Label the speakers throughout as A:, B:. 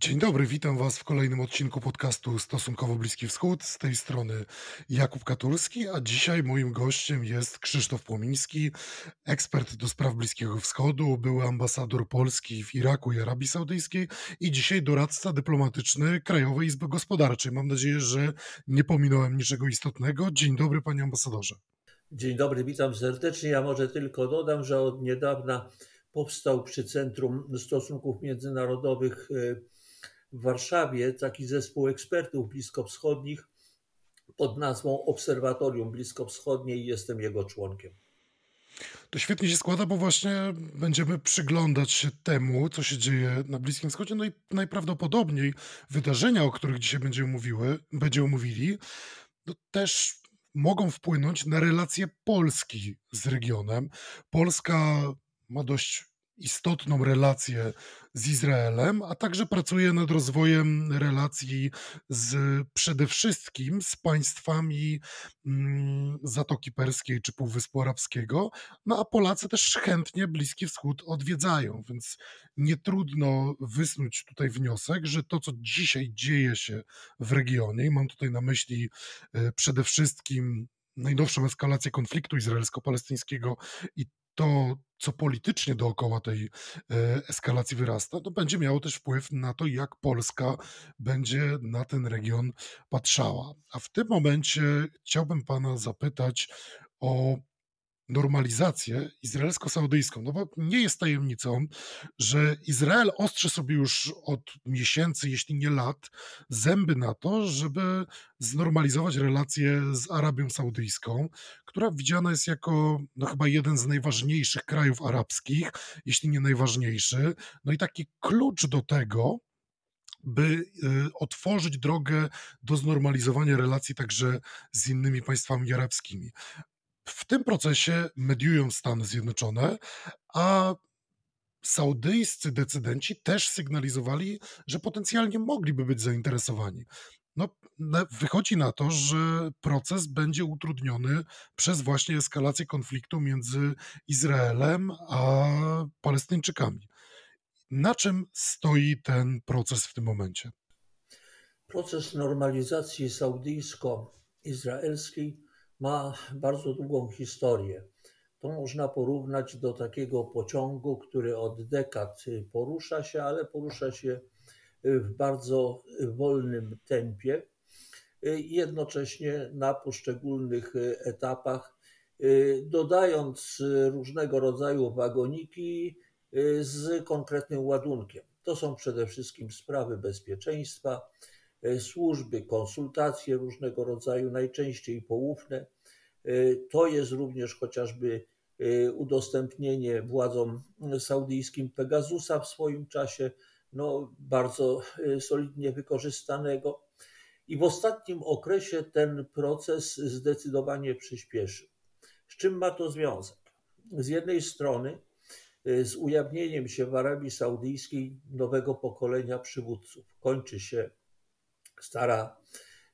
A: Dzień dobry, witam Was w kolejnym odcinku podcastu Stosunkowo Bliski Wschód. Z tej strony Jakub Katulski, a dzisiaj moim gościem jest Krzysztof Płomiński, ekspert do spraw Bliskiego Wschodu, były ambasador Polski w Iraku i Arabii Saudyjskiej i dzisiaj doradca dyplomatyczny Krajowej Izby Gospodarczej. Mam nadzieję, że nie pominąłem niczego istotnego. Dzień dobry, panie ambasadorze.
B: Dzień dobry, witam serdecznie. Ja może tylko dodam, że od niedawna powstał przy Centrum Stosunków Międzynarodowych y, w Warszawie taki zespół ekspertów bliskowschodnich pod nazwą Obserwatorium Bliskowschodnie i jestem jego członkiem.
A: To świetnie się składa, bo właśnie będziemy przyglądać się temu, co się dzieje na Bliskim Wschodzie, no i najprawdopodobniej wydarzenia, o których dzisiaj będziemy, mówiły, będziemy mówili, no też mogą wpłynąć na relacje Polski z regionem. Polska ma dość istotną relację z Izraelem, a także pracuje nad rozwojem relacji z przede wszystkim z państwami mm, Zatoki Perskiej czy Półwyspu Arabskiego. No a Polacy też chętnie Bliski Wschód odwiedzają, więc nie trudno wysnuć tutaj wniosek, że to, co dzisiaj dzieje się w regionie, i mam tutaj na myśli e, przede wszystkim najnowszą eskalację konfliktu izraelsko-palestyńskiego i to, co politycznie dookoła tej e, eskalacji wyrasta, to będzie miało też wpływ na to, jak Polska będzie na ten region patrzała. A w tym momencie chciałbym Pana zapytać o normalizację izraelsko-saudyjską. No bo nie jest tajemnicą, że Izrael ostrzy sobie już od miesięcy, jeśli nie lat, zęby na to, żeby znormalizować relacje z Arabią Saudyjską, która widziana jest jako no, chyba jeden z najważniejszych krajów arabskich, jeśli nie najważniejszy. No i taki klucz do tego, by y, otworzyć drogę do znormalizowania relacji także z innymi państwami arabskimi. W tym procesie mediują Stany Zjednoczone, a saudyjscy decydenci też sygnalizowali, że potencjalnie mogliby być zainteresowani. No, wychodzi na to, że proces będzie utrudniony przez właśnie eskalację konfliktu między Izraelem a Palestyńczykami. Na czym stoi ten proces w tym momencie?
B: Proces normalizacji saudyjsko-izraelskiej ma bardzo długą historię. To można porównać do takiego pociągu, który od dekad porusza się, ale porusza się w bardzo wolnym tempie. Jednocześnie na poszczególnych etapach, dodając różnego rodzaju wagoniki z konkretnym ładunkiem. To są przede wszystkim sprawy bezpieczeństwa, służby, konsultacje różnego rodzaju, najczęściej poufne. E, to jest również chociażby e, udostępnienie władzom saudyjskim Pegasusa w swoim czasie, no, bardzo solidnie wykorzystanego. I w ostatnim okresie ten proces zdecydowanie przyspieszył. Z czym ma to związek? Z jednej strony z ujawnieniem się w Arabii Saudyjskiej nowego pokolenia przywódców. Kończy się stara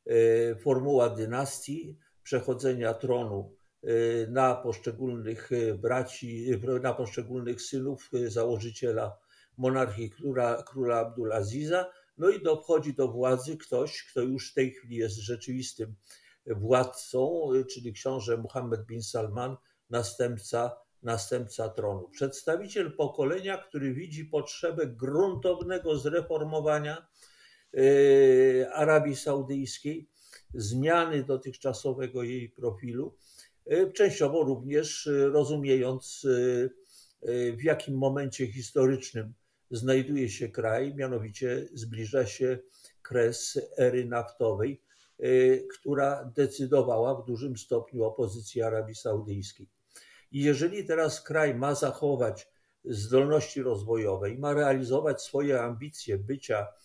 B: e, formuła dynastii, przechodzenia tronu e, na poszczególnych e, braci, na poszczególnych synów założyciela monarchii króla, króla Abdulaziza. No i dochodzi do władzy ktoś, kto już w tej chwili jest rzeczywistym władcą, czyli książę Muhammad bin Salman, następca, następca tronu. Przedstawiciel pokolenia, który widzi potrzebę gruntownego zreformowania Arabii Saudyjskiej, zmiany dotychczasowego jej profilu, e, częściowo również e, rozumiejąc, w jakim momencie historycznym znajduje się kraj, mianowicie zbliża się kres ery naftowej, która decydowała w dużym stopniu o pozycji Arabii Saudyjskiej. I jeżeli teraz kraj ma zachować zdolności rozwojowe i ma realizować swoje ambicje bycia E,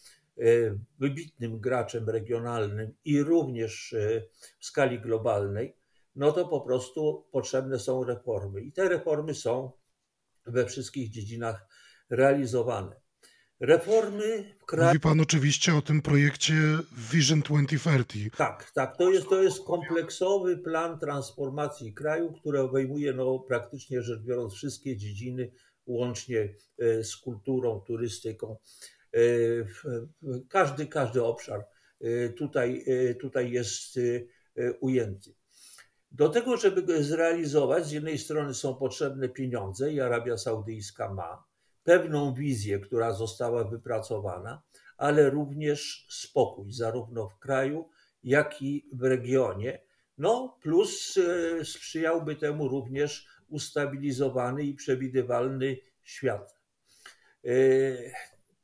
B: wybitnym graczem regionalnym i również e, w skali globalnej, no to po prostu potrzebne są reformy. I te reformy są we wszystkich dziedzinach realizowane.
A: Reformy w kraju. Mówi Pan oczywiście o tym projekcie Vision 2030.
B: Tak, tak. To jest, to jest kompleksowy plan transformacji kraju, który obejmuje no, praktycznie rzecz biorąc wszystkie dziedziny, łącznie e, z kulturą, turystyką, Każdy, każdy obszar tutaj, tutaj jest ujęty. Do tego, żeby go zrealizować, z jednej strony są potrzebne pieniądze i Arabia Saudyjska ma pewną wizję, która została wypracowana, ale również spokój, zarówno w kraju, jak i w regionie. No, plus sprzyjałby temu również ustabilizowany i przewidywalny świat.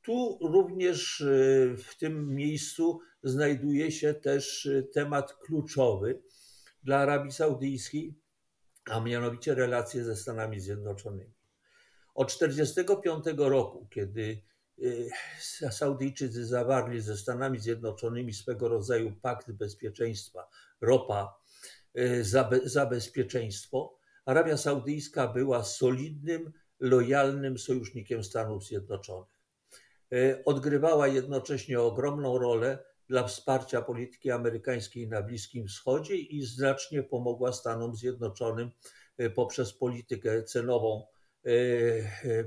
B: Tu również e, w tym miejscu znajduje się też temat kluczowy dla Arabii Saudyjskiej, a mianowicie relacje ze Stanami Zjednoczonymi. Od 1945 roku, kiedy y, Saudyjczycy zawarli ze Stanami Zjednoczonymi swego rodzaju pakt bezpieczeństwa, ropa y, za, za bezpieczeństwo, Arabia Saudyjska była solidnym, lojalnym sojusznikiem Stanów Zjednoczonych. Y, odgrywała jednocześnie ogromną rolę dla wsparcia polityki amerykańskiej na Bliskim Wschodzie i znacznie pomogła Stanom Zjednoczonym poprzez politykę cenową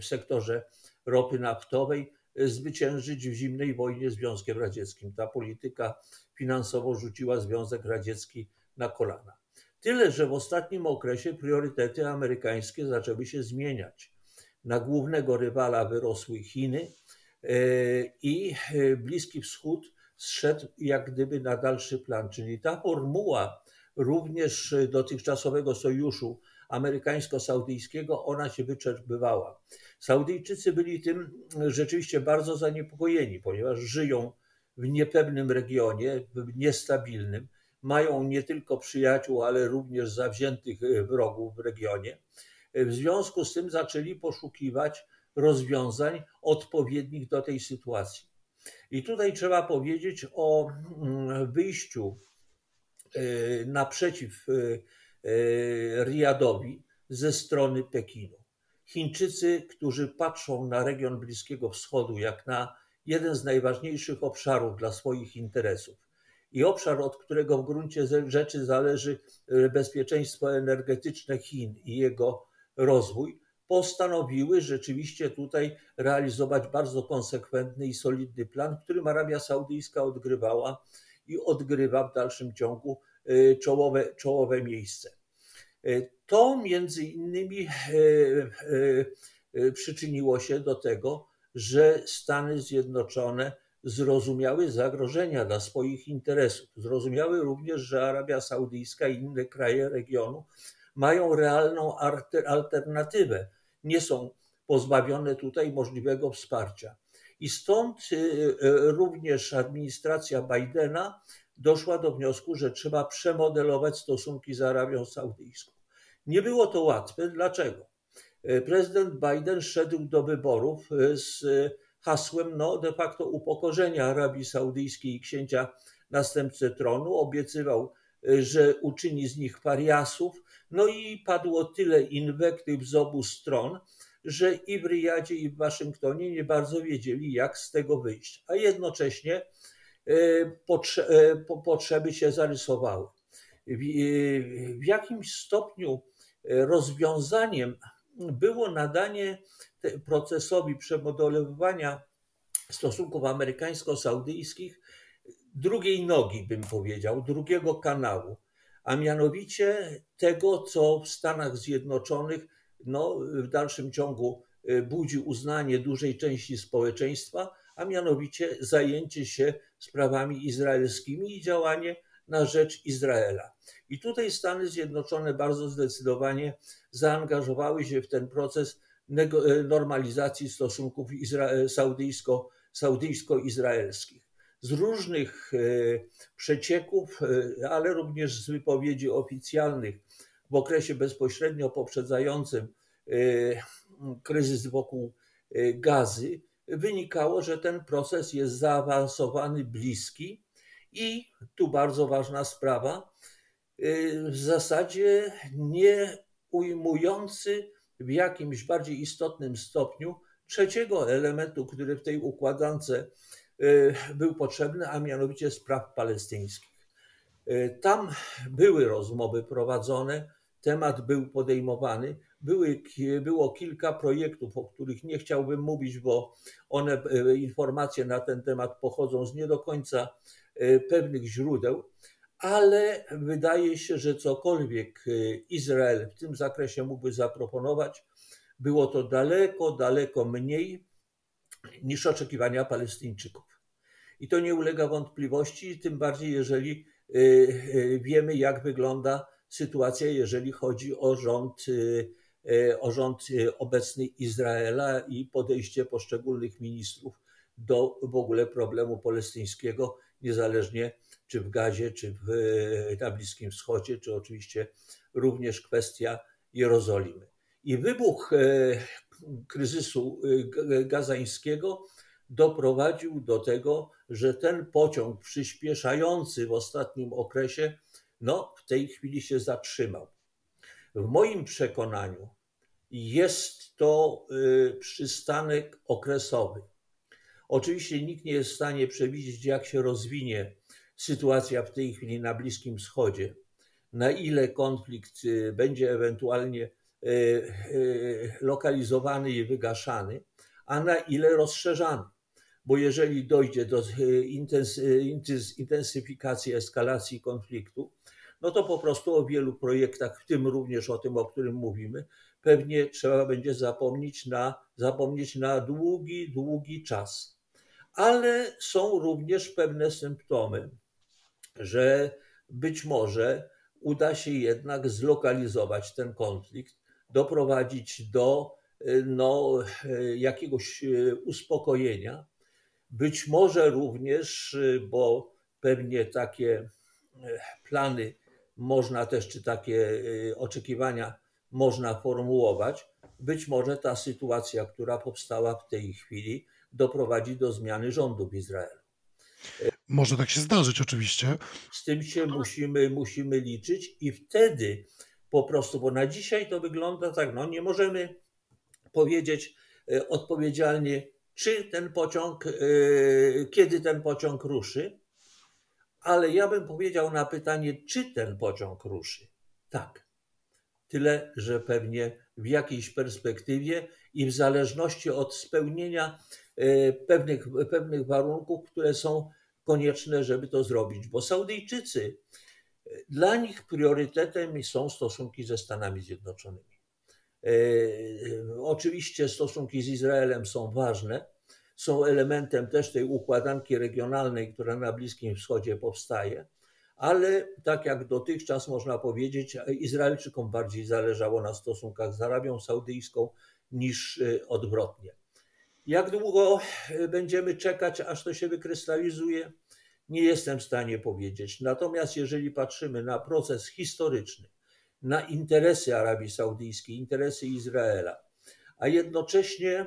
B: w sektorze ropy naftowej zwyciężyć w zimnej wojnie z Związkiem Radzieckim. Ta polityka finansowo rzuciła Związek Radziecki na kolana. Tyle, że w ostatnim okresie priorytety amerykańskie zaczęły się zmieniać. Na głównego rywala wyrosły Chiny i Bliski Wschód zszedł jak gdyby na dalszy plan. Czyli ta formuła również dotychczasowego sojuszu amerykańsko-saudyjskiego, ona się wyczerpywała. Saudyjczycy byli tym rzeczywiście bardzo zaniepokojeni, ponieważ żyją w niepewnym regionie, w niestabilnym, mają nie tylko przyjaciół, ale również zawziętych wrogów w regionie. W związku z tym zaczęli poszukiwać rozwiązań odpowiednich do tej sytuacji. I tutaj trzeba powiedzieć o mm, wyjściu y, naprzeciw y, E, Riyadowi ze strony Pekinu. Chińczycy, którzy patrzą na region Bliskiego Wschodu jak na jeden z najważniejszych obszarów dla swoich interesów i obszar, od którego w gruncie rzeczy zależy e, bezpieczeństwo energetyczne Chin i jego rozwój, postanowiły rzeczywiście tutaj realizować bardzo konsekwentny i solidny plan, w którym Arabia Saudyjska odgrywała i odgrywa w dalszym ciągu e, czołowe, czołowe miejsce. E, to między innymi e, przyczyniło się do tego, że Stany Zjednoczone zrozumiały zagrożenia dla swoich interesów. Zrozumiały również, że Arabia Saudyjska i inne kraje regionu mają realną alternatywę. Nie są pozbawione tutaj możliwego wsparcia. I stąd również administracja Bidena doszła do wniosku, że trzeba przemodelować stosunki z Arabią Saudyjską. Nie było to łatwe. Dlaczego? E, prezydent Biden szedł do wyborów z hasłem no, de facto upokorzenia Arabii Saudyjskiej i księcia następcy tronu. Obiecywał, że uczyni z nich pariasów. No i padło tyle inwektyw z obu stron, że i w Riyadzie, i w Waszyngtonie nie bardzo wiedzieli, jak z tego wyjść. A jednocześnie potrzeby się zarysowały. W jakimś stopniu rozwiązaniem było nadanie procesowi przemodelowania stosunków amerykańsko-saudyjskich drugiej nogi, bym powiedział, drugiego kanału, a mianowicie tego, co w Stanach Zjednoczonych no, w dalszym ciągu e, budzi uznanie dużej części społeczeństwa, a mianowicie zajęcie się sprawami izraelskimi i działanie na rzecz Izraela. I tutaj Stany Zjednoczone bardzo zdecydowanie zaangażowały się w ten proces e, normalizacji stosunków saudyjsko, saudyjsko-izraelskich. Z różnych e, przecieków, e, ale również z wypowiedzi oficjalnych w okresie bezpośrednio poprzedzającym kryzys wokół gazy, wynikało, że ten proces jest zaawansowany, bliski i tu bardzo ważna sprawa, w zasadzie nie ujmujący w jakimś bardziej istotnym stopniu trzeciego elementu, który w tej układance był potrzebny, a mianowicie spraw palestyńskich. Y, tam były rozmowy prowadzone, temat był podejmowany, były, było kilka projektów, o których nie chciałbym mówić, bo one, informacje na ten temat pochodzą z nie do końca pewnych źródeł, ale wydaje się, że cokolwiek Izrael w tym zakresie mógłby zaproponować, było to daleko, daleko mniej niż oczekiwania Palestyńczyków. I to nie ulega wątpliwości, tym bardziej jeżeli y, y, wiemy, jak wygląda sytuacja, jeżeli chodzi o rząd, y, o rząd obecny Izraela i podejście poszczególnych ministrów do w ogóle problemu palestyńskiego, niezależnie czy w Gazie, czy w, na Bliskim Wschodzie, czy oczywiście również kwestia Jerozolimy. I wybuch kryzysu gazańskiego doprowadził do tego, że ten pociąg przyspieszający w ostatnim okresie, no w tej chwili się zatrzymał. W moim przekonaniu jest to y, przystanek okresowy. Oczywiście nikt nie jest w stanie przewidzieć, jak się rozwinie sytuacja w tej chwili na Bliskim Wschodzie, na ile konflikt y, będzie ewentualnie y, lokalizowany i wygaszany, a na ile rozszerzany bo jeżeli dojdzie do e, intensyfikacji eskalacji konfliktu, no to po prostu o wielu projektach, w tym również o tym, o którym mówimy, pewnie trzeba będzie zapomnieć na, zapomnieć na długi, długi czas. Ale są również pewne symptomy, że być może uda się jednak zlokalizować ten konflikt, doprowadzić do e, no, e, jakiegoś uspokojenia, być może również, y, bo pewnie takie y, plany można też, czy takie y, oczekiwania można formułować, być może ta sytuacja, która powstała w tej chwili, doprowadzi do zmiany rządu w Izraelu.
A: Może tak się zdarzyć, oczywiście.
B: Z tym się musimy, musimy liczyć i wtedy po prostu, bo na dzisiaj to wygląda tak, no nie możemy powiedzieć odpowiedzialnie, czy ten pociąg, y, kiedy ten pociąg ruszy, ale ja bym powiedział na pytanie, czy ten pociąg ruszy. Tak. Tyle, że pewnie w jakiejś perspektywie i w zależności od spełnienia y, pewnych, pewnych warunków, które są konieczne, żeby to zrobić. Bo Saudyjczycy, y, dla nich priorytetem są stosunki ze Stanami Zjednoczonymi. E, e, oczywiście stosunki z Izraelem są ważne, są elementem też tej układanki regionalnej, która na Bliskim Wschodzie powstaje, ale tak jak dotychczas można powiedzieć, Izraelczykom bardziej zależało na stosunkach z Arabią Saudyjską niż e, odwrotnie. Jak długo będziemy czekać, aż to się wykrystalizuje? Nie jestem w stanie powiedzieć. Natomiast jeżeli patrzymy na proces historyczny, na interesy Arabii Saudyjskiej, interesy Izraela, a jednocześnie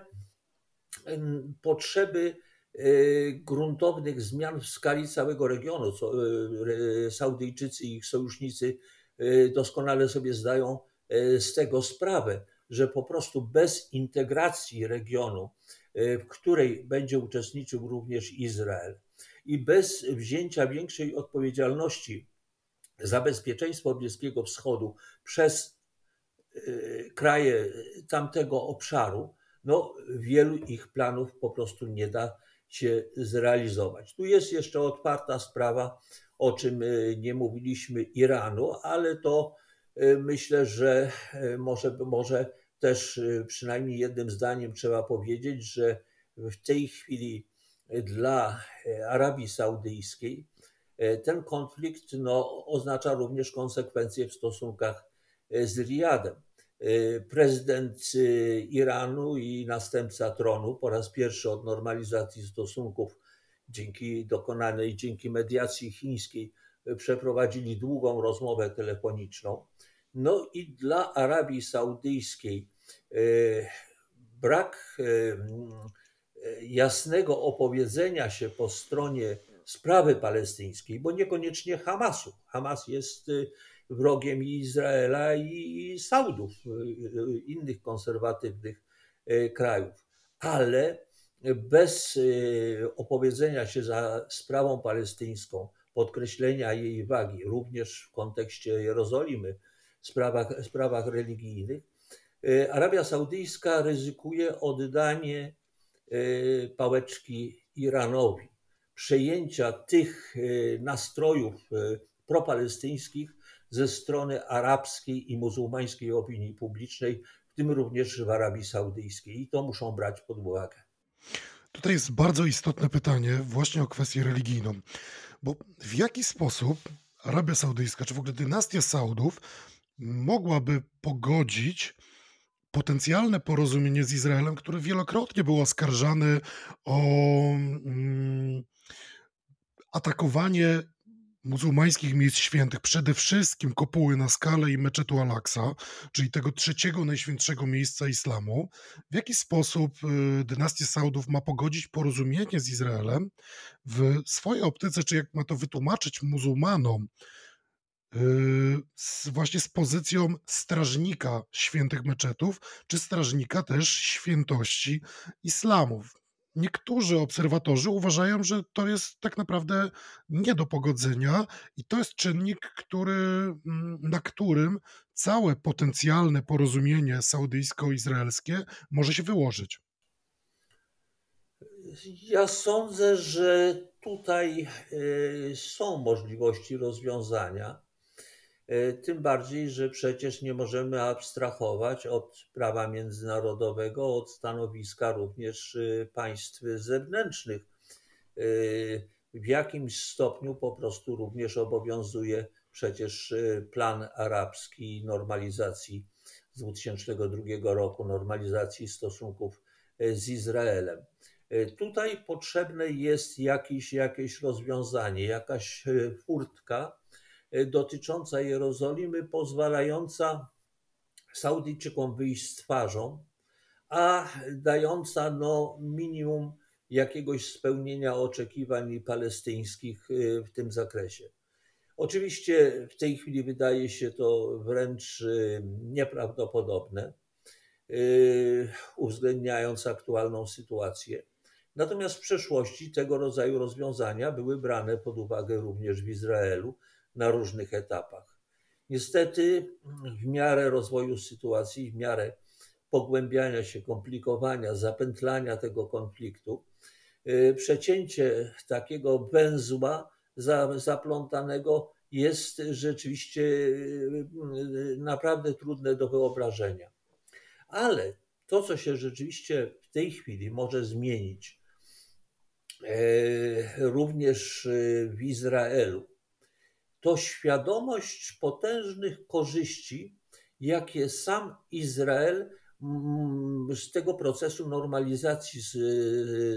B: potrzeby e, gruntownych zmian w skali całego regionu. E, Saudyjczycy i ich sojusznicy e, doskonale sobie zdają z tego sprawę, że po prostu bez integracji regionu, w której będzie uczestniczył również Izrael i bez wzięcia większej odpowiedzialności za bezpieczeństwo Bliskiego Wschodu przez y, kraje tamtego obszaru, no, wielu ich planów po prostu nie da się zrealizować. Tu jest jeszcze otwarta sprawa, o czym y, nie mówiliśmy, Iranu, ale to y, myślę, że może, może też przynajmniej jednym zdaniem trzeba powiedzieć, że w tej chwili dla Arabii Saudyjskiej ten konflikt no, oznacza również konsekwencje w stosunkach e, z Riyadem. E, prezydent Iranu i następca tronu po raz pierwszy od normalizacji stosunków dzięki dokonanej, dzięki mediacji chińskiej przeprowadzili długą rozmowę telefoniczną. No i dla Arabii Saudyjskiej brak jasnego opowiedzenia się po stronie sprawy palestyńskiej, bo niekoniecznie Hamasu. Hamas jest y, wrogiem Izraela i Saudów, y, y, innych konserwatywnych krajów. Ale bez opowiedzenia się za sprawą palestyńską, podkreślenia jej wagi, również w kontekście Jerozolimy, sprawach, sprawach religijnych, Arabia Saudyjska ryzykuje oddanie pałeczki Iranowi, przejęcia tych nastrojów propalestyńskich ze strony arabskiej i muzułmańskiej opinii publicznej, w tym również w Arabii Saudyjskiej. I to muszą brać pod uwagę.
A: Tutaj jest bardzo istotne pytanie właśnie o kwestię religijną, bo w jaki sposób Arabia Saudyjska, czy w ogóle dynastia Saudów mogłaby pogodzić potencjalne porozumienie z Izraelem, które wielokrotnie było oskarżane o mm, atakowanie muzułmańskich miejsc świętych, przede wszystkim kopuły na skalę i meczetu Al-Aqsa, czyli tego trzeciego najświętszego miejsca islamu. W jaki sposób y, dynastia Saudów ma pogodzić porozumienie z Izraelem w swojej optyce, czy jak ma to wytłumaczyć muzułmanom, y, z, właśnie z pozycją strażnika świętych meczetów, czy strażnika też świętości islamu. Niektórzy obserwatorzy uważają, że to jest tak naprawdę nie do pogodzenia i to jest czynnik, który, mm, na którym całe potencjalne porozumienie saudyjsko-izraelskie może się wyłożyć.
B: Ja sądzę, że tutaj e, są możliwości rozwiązania. E, tym bardziej, że przecież nie możemy abstrahować od prawa międzynarodowego, od stanowiska również e, państw zewnętrznych. E, w jakimś stopniu po prostu również obowiązuje przecież plan arabski normalizacji z 2002 roku, normalizacji stosunków z Izraelem. Tutaj potrzebne jest jakieś, jakieś rozwiązanie, jakaś furtka, dotycząca Jerozolimy, pozwalająca Saudyjczykom wyjść z twarzą, a dająca no, minimum jakiegoś spełnienia oczekiwań palestyńskich e, w tym zakresie. Oczywiście w tej chwili wydaje się to wręcz e, nieprawdopodobne, uwzględniając aktualną sytuację. Natomiast w przeszłości tego rodzaju rozwiązania były brane pod uwagę również w Izraelu, na różnych etapach. Niestety, w miarę rozwoju sytuacji, w miarę pogłębiania się, komplikowania, zapętlania tego konfliktu, y, przecięcie takiego węzła zaplątanego jest rzeczywiście y, naprawdę trudne do wyobrażenia. Ale to, co się rzeczywiście w tej chwili może zmienić, również y, w Izraelu, to świadomość potężnych korzyści, jakie sam Izrael mm, z tego procesu normalizacji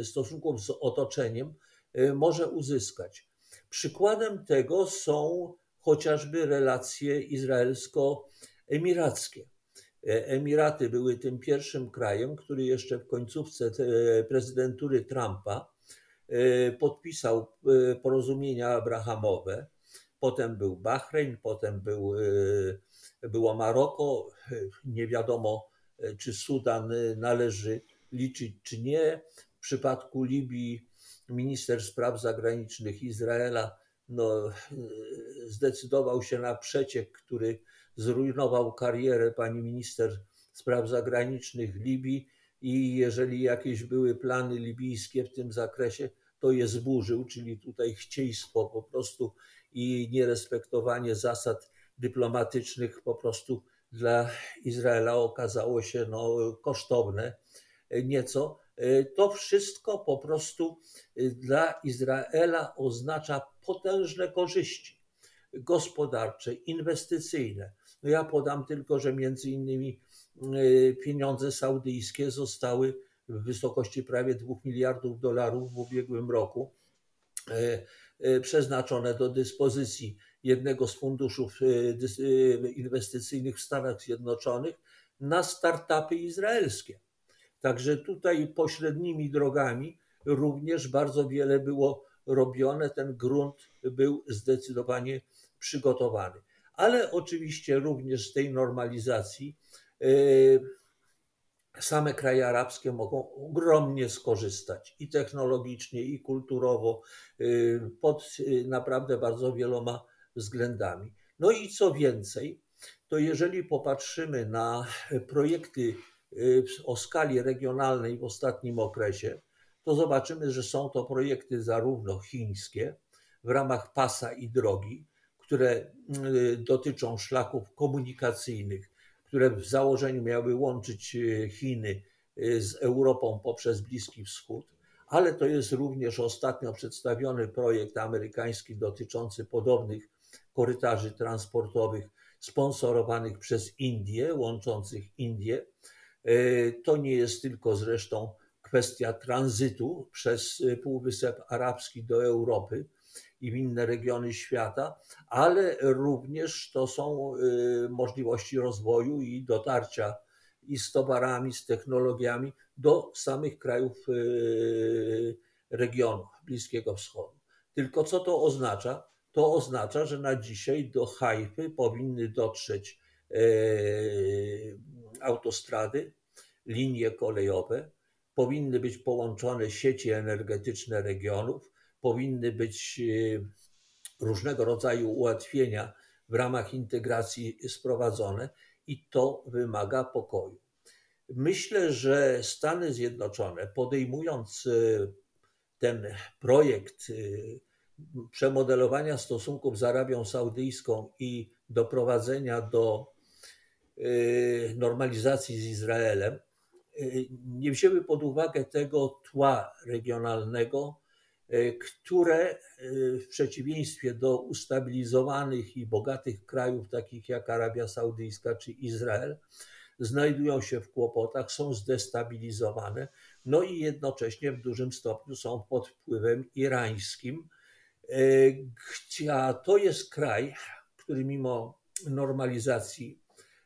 B: y, stosunków z otoczeniem y, może uzyskać. Przykładem tego są chociażby relacje izraelsko-emirackie. E, Emiraty były tym pierwszym krajem, który jeszcze w końcówce prezydentury Trumpa e, podpisał e, porozumienia abrahamowe potem był Bahrein, potem był, y, było Maroko. Nie wiadomo, y, czy Sudan y, należy liczyć, czy nie. W przypadku Libii minister spraw zagranicznych Izraela no, zdecydował się na przeciek, który zrujnował karierę pani minister spraw zagranicznych Libii i jeżeli jakieś były plany libijskie w tym zakresie, to je zburzył, czyli tutaj chcieństwo po prostu i nierespektowanie zasad dyplomatycznych po prostu dla Izraela okazało się no, kosztowne nieco. To wszystko po prostu dla Izraela oznacza potężne korzyści gospodarcze, inwestycyjne. No ja podam tylko, że między innymi pieniądze saudyjskie zostały w wysokości prawie 2 miliardów dolarów w ubiegłym roku przeznaczone do dyspozycji jednego z funduszów y, inwestycyjnych w Stanach Zjednoczonych na startupy izraelskie. Także tutaj pośrednimi drogami również bardzo wiele było robione. Ten grunt był zdecydowanie przygotowany. Ale oczywiście również z tej normalizacji same kraje arabskie mogą ogromnie skorzystać i technologicznie, i kulturowo, y, pod y, naprawdę bardzo wieloma względami. No i co więcej, to jeżeli popatrzymy na projekty y, o skali regionalnej w ostatnim okresie, to zobaczymy, że są to projekty zarówno chińskie w ramach pasa i drogi, które dotyczą szlaków komunikacyjnych, które w założeniu miały łączyć y, Chiny z Europą poprzez Bliski Wschód, ale to jest również ostatnio przedstawiony projekt amerykański dotyczący podobnych korytarzy transportowych sponsorowanych przez Indię, łączących Indię. E, to nie jest tylko zresztą kwestia tranzytu przez Półwysep Arabski do Europy i w inne regiony świata, ale również to są e, możliwości rozwoju i dotarcia i z towarami, z technologiami do samych krajów e, regionu Bliskiego Wschodu. Tylko co to oznacza? To oznacza, że na dzisiaj do Hajfy powinny dotrzeć e, autostrady, linie kolejowe, powinny być połączone sieci energetyczne regionów, powinny być e, różnego rodzaju ułatwienia w ramach integracji sprowadzone i to wymaga pokoju. Myślę, że Stany Zjednoczone, podejmując e, ten projekt przemodelowania stosunków z Arabią Saudyjską i doprowadzenia do y, normalizacji z Izraelem, y, nie wzięły pod uwagę tego tła regionalnego, y, które w przeciwieństwie do ustabilizowanych i bogatych krajów, takich jak Arabia Saudyjska czy Izrael, znajdują się w kłopotach, są zdestabilizowane, no i jednocześnie w dużym stopniu są pod wpływem irańskim, a to jest kraj, który mimo normalizacji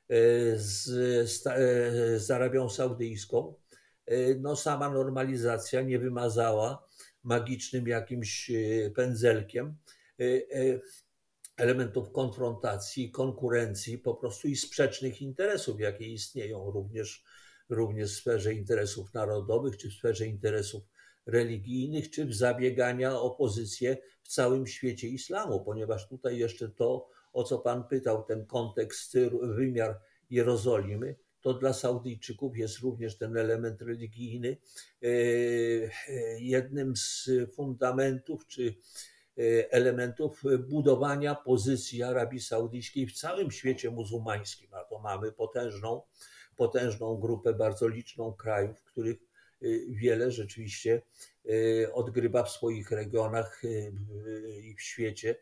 B: e, z, z, e, Arabią Saudyjską, e, no sama normalizacja nie wymazała magicznym jakimś pędzelkiem elementów konfrontacji, konkurencji, po prostu i sprzecznych interesów, jakie istnieją również, również w sferze interesów narodowych czy w sferze interesów religijnych, czy w zabiegania o pozycję w całym świecie islamu, ponieważ tutaj jeszcze to, o co Pan pytał, ten kontekst, wymiar Jerozolimy, to dla Saudyjczyków jest również ten element religijny e, e, jednym z fundamentów czy e, elementów budowania pozycji Arabii Saudyjskiej w całym świecie muzułmańskim. A to mamy potężną, potężną grupę, bardzo liczną krajów, których wiele rzeczywiście odgrywa w swoich regionach i w świecie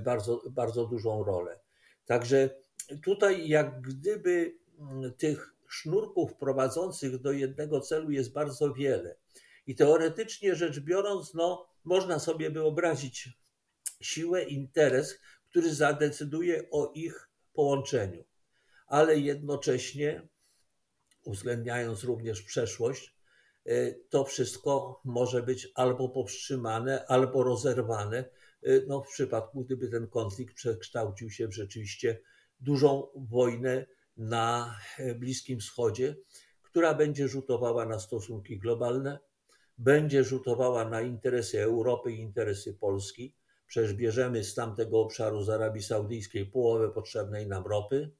B: bardzo, bardzo dużą rolę. Także tutaj jak gdyby tych sznurków prowadzących do jednego celu jest bardzo wiele. I teoretycznie rzecz biorąc, no, można sobie wyobrazić siłę, interes, który zadecyduje o ich połączeniu, ale jednocześnie, uwzględniając również przeszłość, Y, to wszystko może być albo powstrzymane, albo rozerwane. Y, no, w przypadku, gdyby ten konflikt przekształcił się w rzeczywiście dużą wojnę na e, Bliskim Wschodzie, która będzie rzutowała na stosunki globalne, będzie rzutowała na interesy Europy i interesy Polski. Przecież bierzemy z tamtego obszaru z Arabii Saudyjskiej połowę potrzebnej nam ropy,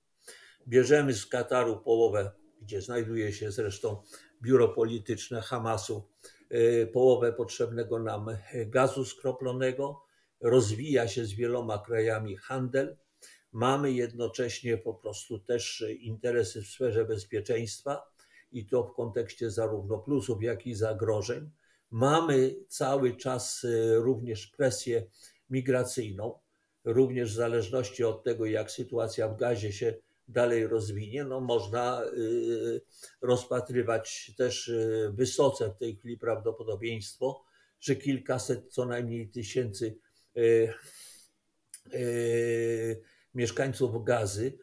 B: bierzemy z Kataru połowę, gdzie znajduje się zresztą biuro polityczne Hamasu e, połowę potrzebnego nam gazu skroplonego, rozwija się z wieloma krajami handel. Mamy jednocześnie po prostu też interesy w sferze bezpieczeństwa i to w kontekście zarówno plusów, jak i zagrożeń. Mamy cały czas e, również presję migracyjną, również w zależności od tego, jak sytuacja w gazie się dalej rozwinie, no można y, rozpatrywać też y, wysoce w tej chwili prawdopodobieństwo, że kilkaset co najmniej tysięcy y, mieszkańców gazy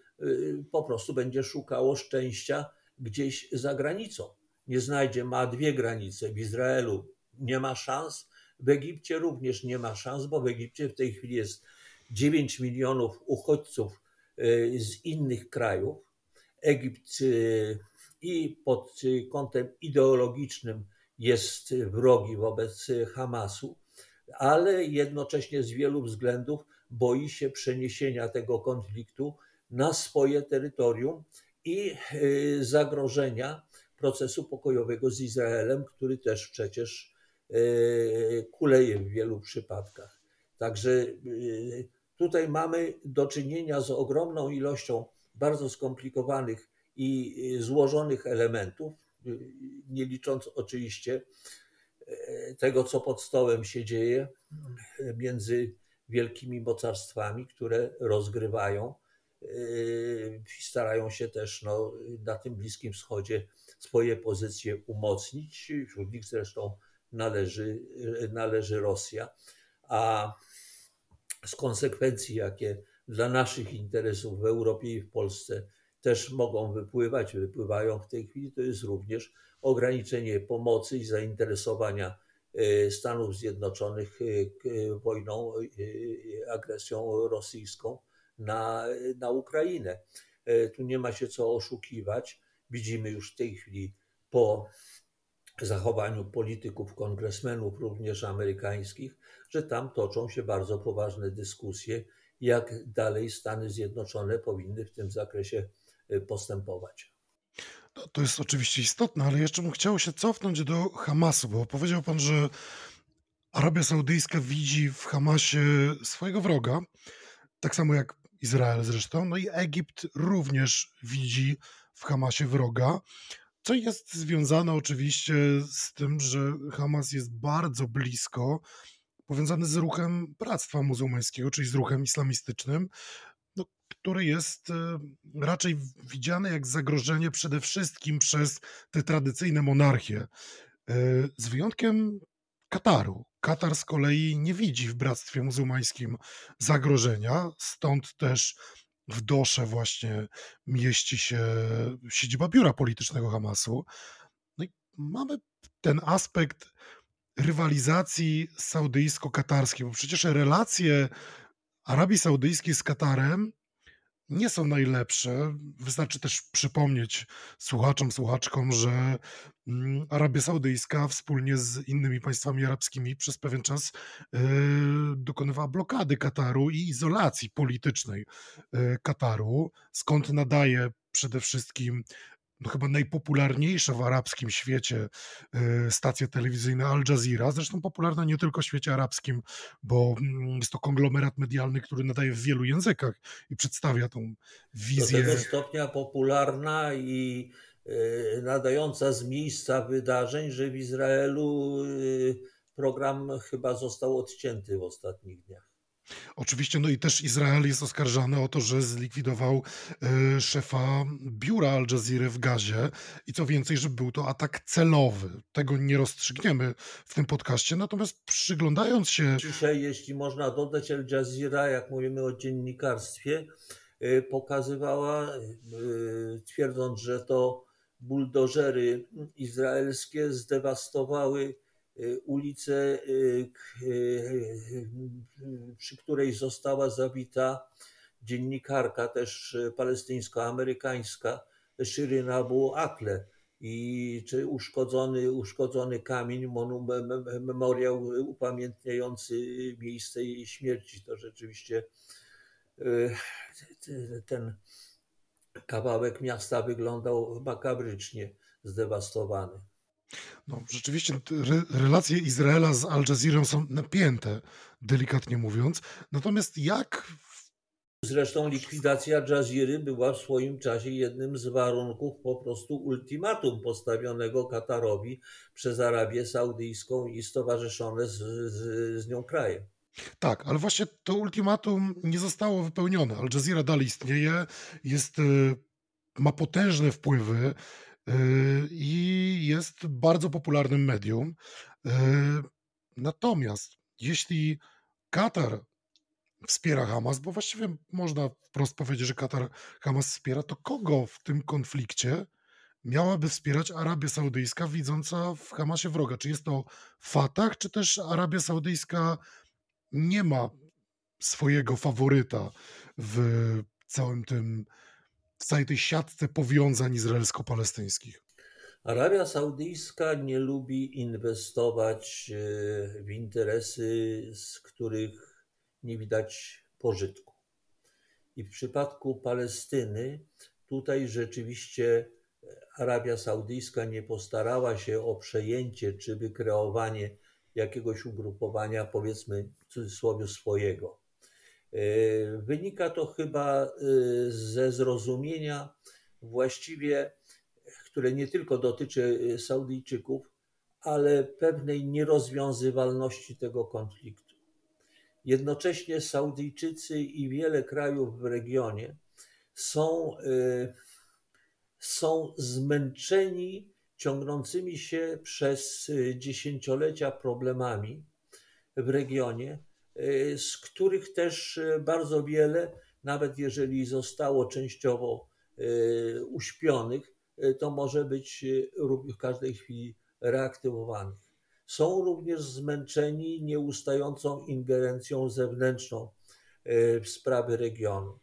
B: po prostu będzie szukało szczęścia gdzieś za granicą. Nie znajdzie, ma dwie granice. W Izraelu nie ma szans, w Egipcie również nie ma szans, bo w Egipcie w tej chwili jest 9 milionów uchodźców Y, z innych krajów. Egipt y, i pod kątem ideologicznym jest wrogi wobec Hamasu, ale jednocześnie z wielu względów boi się przeniesienia tego konfliktu na swoje terytorium i zagrożenia procesu pokojowego z Izraelem, który też przecież kuleje w wielu przypadkach. Także tutaj mamy do czynienia z ogromną ilością bardzo skomplikowanych i złożonych elementów, nie licząc oczywiście tego, co pod stołem się dzieje między wielkimi mocarstwami, które rozgrywają i starają się też no, na tym Bliskim Wschodzie swoje pozycje umocnić. Wśród nich zresztą należy, należy Rosja. A z konsekwencji, jakie dla naszych interesów w Europie i w Polsce też mogą wypływać, wypływają w tej chwili, to jest również ograniczenie pomocy i zainteresowania Stanów Zjednoczonych e, wojną, e, agresją rosyjską na, na Ukrainę. Tu nie ma się co oszukiwać. Widzimy już w tej chwili po zachowaniu polityków, kongresmenów, również amerykańskich, że tam toczą się bardzo poważne dyskusje, jak dalej Stany Zjednoczone powinny w tym zakresie y, postępować.
A: No, to jest oczywiście istotne, ale jeszcze bym chciał się cofnąć do Hamasu, bo powiedział pan, że Arabia Saudyjska widzi w Hamasie swojego wroga, tak samo jak Izrael zresztą, no i Egipt również widzi w Hamasie wroga. Co jest związane oczywiście z tym, że Hamas jest bardzo blisko powiązany z ruchem Bractwa Muzułmańskiego, czyli z ruchem islamistycznym, który jest e, raczej widziany jak zagrożenie przede wszystkim przez te tradycyjne monarchie. E, z wyjątkiem Kataru. Katar z kolei nie widzi w Bractwie Muzułmańskim zagrożenia, stąd też w Dosze właśnie mieści się siedziba biura politycznego Hamasu. No i mamy ten aspekt rywalizacji saudyjsko-katarskiej, bo przecież relacje Arabii Saudyjskiej z Katarem nie są najlepsze. Wystarczy też przypomnieć słuchaczom, słuchaczkom, że mm, Arabia Saudyjska wspólnie z innymi państwami arabskimi przez pewien czas yy, dokonywała blokady Kataru i izolacji politycznej yy, Kataru, skąd nadaje przede wszystkim no chyba najpopularniejsza w arabskim świecie y, stacja telewizyjna Al Jazeera, zresztą popularna nie tylko w świecie arabskim, bo mm, jest to konglomerat medialny, który nadaje w wielu językach i przedstawia tą wizję.
B: Do tego stopnia popularna i y, nadająca z miejsca wydarzeń, że w Izraelu y, program chyba został odcięty w ostatnich dniach.
A: Oczywiście, no i też Izrael jest oskarżany o to, że zlikwidował y, szefa biura Al Jazeera w Gazie i co więcej, że był to atak celowy. Tego nie rozstrzygniemy w tym podcaście, natomiast przyglądając się...
B: Dzisiaj, jeśli można dodać, Al Jazeera, jak mówimy o dziennikarstwie, y, pokazywała, y, twierdząc, że to buldożery izraelskie zdewastowały ulicę, y, y, przy której została zabita dziennikarka też palestyńsko-amerykańska Shirin Abu Akle i czy uszkodzony, uszkodzony kamień, memoriał upamiętniający miejsce jej śmierci. To rzeczywiście ten kawałek miasta wyglądał makabrycznie zdewastowany.
A: No, rzeczywiście re, relacje Izraela z Al Jazeera są napięte, delikatnie mówiąc. Natomiast jak.
B: Zresztą likwidacja Jaziry była w swoim czasie jednym z warunków po prostu ultimatum postawionego Katarowi przez Arabię Saudyjską i stowarzyszone z, z, z nią kraje.
A: Tak, ale właśnie to ultimatum nie zostało wypełnione. Al Jazeera dalej istnieje, jest, y, ma potężne wpływy i jest bardzo popularnym medium. Yy, natomiast jeśli Katar wspiera Hamas, bo właściwie można wprost powiedzieć, że Katar Hamas wspiera, to kogo w tym konflikcie miałaby wspierać Arabia Saudyjska, widząca w Hamasie wroga? Czy jest to Fatah, czy też Arabia Saudyjska nie ma swojego faworyta w całym tym w całej tej siatce powiązań izraelsko-palestyńskich?
B: Arabia Saudyjska nie lubi inwestować e, w interesy, z których nie widać pożytku. I w przypadku Palestyny, tutaj rzeczywiście Arabia Saudyjska nie postarała się o przejęcie czy wykreowanie jakiegoś ugrupowania, powiedzmy w cudzysłowie, swojego. E, wynika to chyba e, ze zrozumienia właściwie, które nie tylko dotyczy e, Saudyjczyków, ale pewnej nierozwiązywalności tego konfliktu. Jednocześnie Saudyjczycy i wiele krajów w regionie są, są zmęczeni ciągnącymi się przez dziesięciolecia problemami w regionie, z których też y, bardzo wiele, nawet jeżeli zostało częściowo y, uśpionych, to może być w każdej chwili reaktywowanych. Są również zmęczeni nieustającą ingerencją zewnętrzną w sprawy regionu.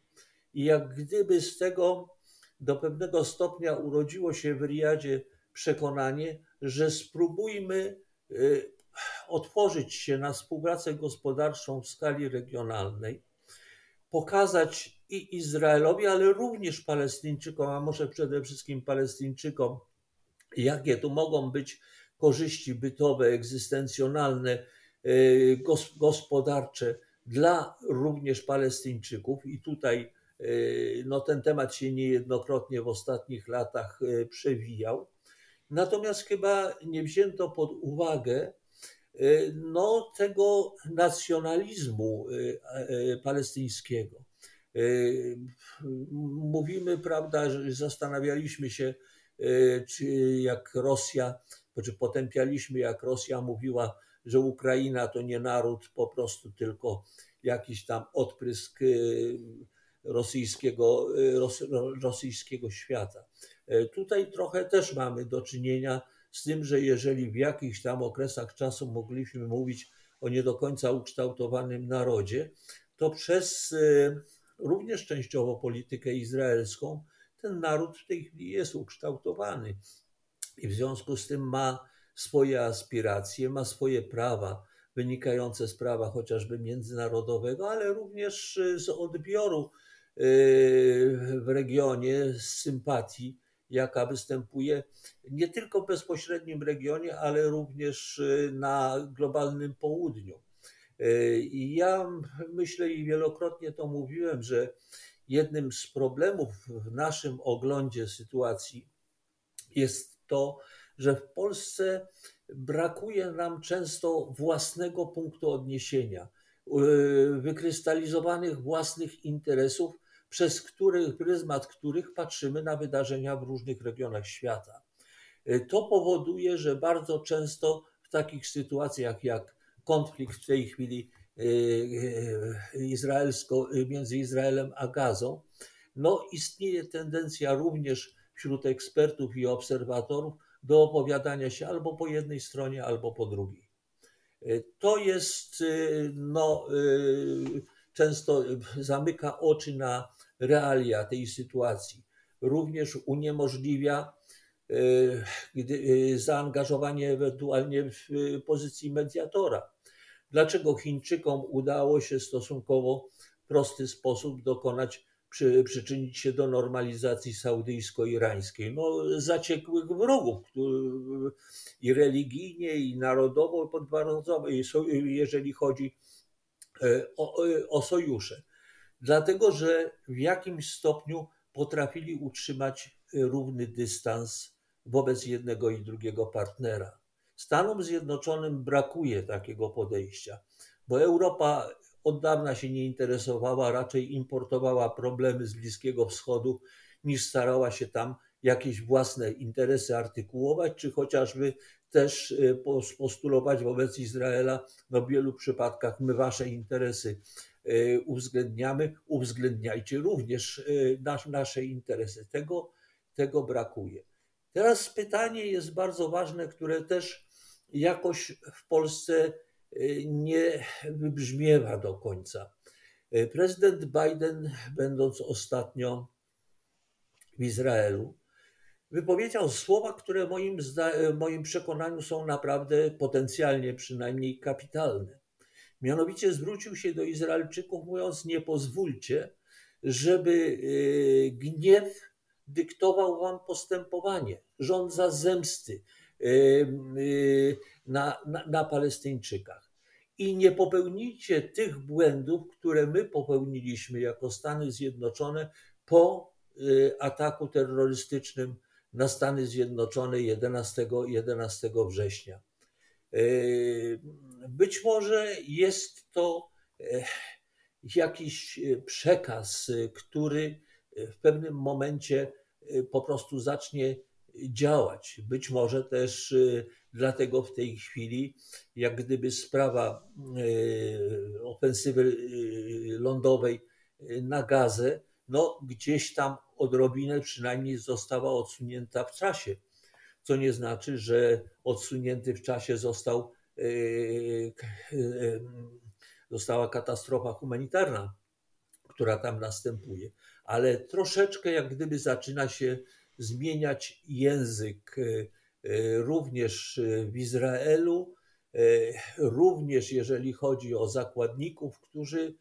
B: I jak gdyby z tego do pewnego stopnia urodziło się w Riyadzie przekonanie, że spróbujmy otworzyć się na współpracę gospodarczą w skali regionalnej, pokazać i Izraelowi, ale również Palestyńczykom, a może przede wszystkim Palestyńczykom, jakie tu mogą być korzyści bytowe, egzystencjonalne, y, gospodarcze dla również Palestyńczyków. I tutaj y, no, ten temat się niejednokrotnie w ostatnich latach y, przewijał. Natomiast chyba nie wzięto pod uwagę no, tego nacjonalizmu y, y, palestyńskiego. Mówimy, prawda, że zastanawialiśmy się, czy jak Rosja, czy potępialiśmy, jak Rosja mówiła, że Ukraina to nie naród, po prostu tylko jakiś tam odprysk rosyjskiego, rosyjskiego świata. Tutaj trochę też mamy do czynienia z tym, że jeżeli w jakichś tam okresach czasu mogliśmy mówić o nie do końca ukształtowanym narodzie, to przez e, również częściowo politykę izraelską ten naród w tej chwili jest ukształtowany. I w związku z tym ma swoje aspiracje, ma swoje prawa wynikające z prawa chociażby międzynarodowego, ale również e, z odbioru e, w regionie, z sympatii jaka występuje nie tylko w bezpośrednim regionie, ale również y, na globalnym południu. Y, I ja myślę i wielokrotnie to mówiłem, że jednym z problemów w naszym oglądzie sytuacji jest to, że w Polsce brakuje nam często własnego punktu odniesienia, y, wykrystalizowanych własnych interesów, przez których, pryzmat których patrzymy na wydarzenia w różnych regionach świata. E, to powoduje, że bardzo często w takich sytuacjach jak konflikt w tej chwili e, e, izraelsko, między Izraelem a Gazą, no istnieje tendencja również wśród ekspertów i obserwatorów do opowiadania się albo po jednej stronie, albo po drugiej. To jest no, często zamyka oczy na realia tej sytuacji. Również uniemożliwia e, e, zaangażowanie ewentualnie w pozycji mediatora. Dlaczego Chińczykom udało się stosunkowo prosty sposób dokonać, przy, przyczynić się do normalizacji saudyjsko-irańskiej? No, zaciekłych wrogów i religijnie, i narodowo podwarunkowo, jeżeli chodzi e, o, o sojusze dlatego że w jakimś stopniu potrafili utrzymać y, równy dystans wobec jednego i drugiego partnera. Stanom Zjednoczonym brakuje takiego podejścia, bo Europa od dawna się nie interesowała, raczej importowała problemy z Bliskiego Wschodu, niż starała się tam jakieś własne interesy artykułować, czy chociażby też y, postulować wobec Izraela, no w wielu przypadkach my wasze interesy uwzględniamy, uwzględniajcie również y, nasze interesy. Tego, tego brakuje. Teraz pytanie jest bardzo ważne, które też jakoś w Polsce y, nie wybrzmiewa do końca. Prezydent Biden, będąc ostatnio w Izraelu, wypowiedział słowa, które moim, moim przekonaniu są naprawdę potencjalnie przynajmniej kapitalne. Mianowicie zwrócił się do Izraelczyków, mówiąc: Nie pozwólcie, żeby gniew dyktował wam postępowanie, żądza zemsty na, na, na Palestyńczykach. I nie popełnijcie tych błędów, które my popełniliśmy jako Stany Zjednoczone po ataku terrorystycznym na Stany Zjednoczone 11, 11 września. Być może jest to jakiś przekaz, który w pewnym momencie po prostu zacznie działać. Być może też dlatego w tej chwili, jak gdyby sprawa ofensywy lądowej na Gazę, no gdzieś tam odrobinę przynajmniej została odsunięta w czasie, co nie znaczy, że odsunięty w czasie został, została katastrofa humanitarna, która tam następuje ale troszeczkę jak gdyby zaczyna się zmieniać język również w Izraelu, również jeżeli chodzi o zakładników, którzy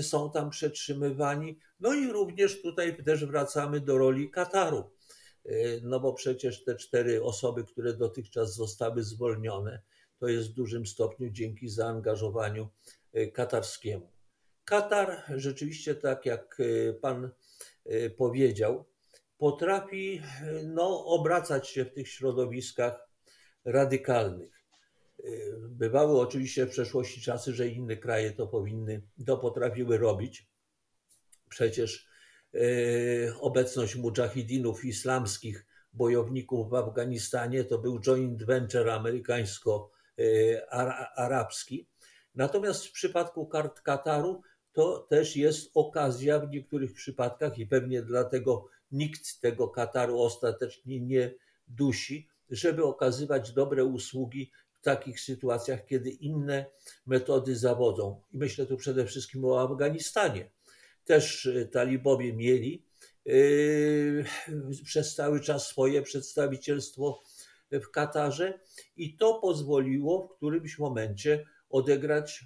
B: są tam przetrzymywani. No i również tutaj też wracamy do roli Kataru. No bo przecież te cztery osoby, które dotychczas zostały zwolnione, to jest w dużym stopniu dzięki zaangażowaniu katarskiemu. Katar rzeczywiście, tak jak e, pan e, powiedział, potrafi no, obracać się w tych środowiskach radykalnych. E, bywały oczywiście w przeszłości czasy, że inne kraje to powinny, to potrafiły robić. Przecież obecność mujahidinów islamskich, bojowników w Afganistanie to był joint venture amerykańsko-arabski. Natomiast w przypadku kart Kataru to też jest okazja w niektórych przypadkach i pewnie dlatego nikt tego Kataru ostatecznie nie dusi, żeby okazywać dobre usługi w takich sytuacjach, kiedy inne metody zawodzą. I myślę tu przede wszystkim o Afganistanie. Też e, talibowie mieli yy, przez cały czas swoje przedstawicielstwo w Katarze i to pozwoliło w którymś momencie odegrać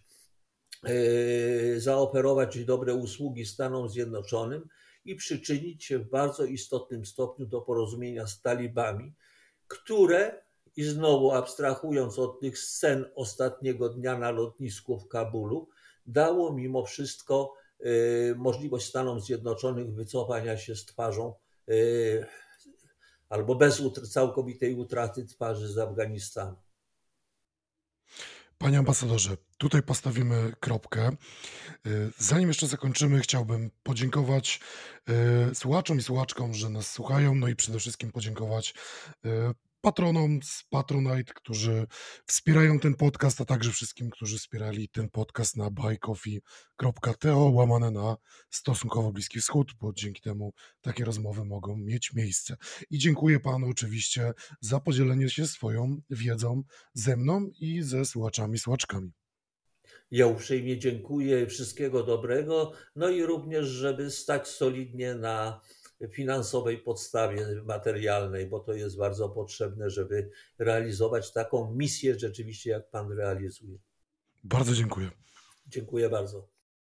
B: E, zaoferować dobre usługi Stanom Zjednoczonym i przyczynić się w bardzo istotnym stopniu do porozumienia z talibami, które, i znowu abstrahując od tych scen ostatniego dnia na lotnisku w Kabulu, dało mimo wszystko e, możliwość Stanom Zjednoczonych wycofania się z twarzą e, albo bez całkowitej utraty twarzy z Afganistanu.
A: Panie ambasadorze, tutaj postawimy kropkę. Y, zanim jeszcze zakończymy, chciałbym podziękować y, słuchaczom i słuchaczkom, że nas słuchają, no i przede wszystkim podziękować y, patronom z Patronite, którzy wspierają ten podcast, a także wszystkim, którzy wspierali ten podcast na buycoffee.to łamane na stosunkowo Bliski Wschód, bo dzięki temu takie rozmowy mogą mieć miejsce. I dziękuję panu oczywiście za podzielenie się swoją wiedzą ze mną i ze słuchaczami, słuchaczkami.
B: Ja uprzejmie dziękuję, wszystkiego dobrego, no i również, żeby stać solidnie na finansowej podstawie materialnej, bo to jest bardzo potrzebne, żeby realizować taką misję rzeczywiście, jak Pan realizuje.
A: Bardzo dziękuję.
B: Dziękuję bardzo.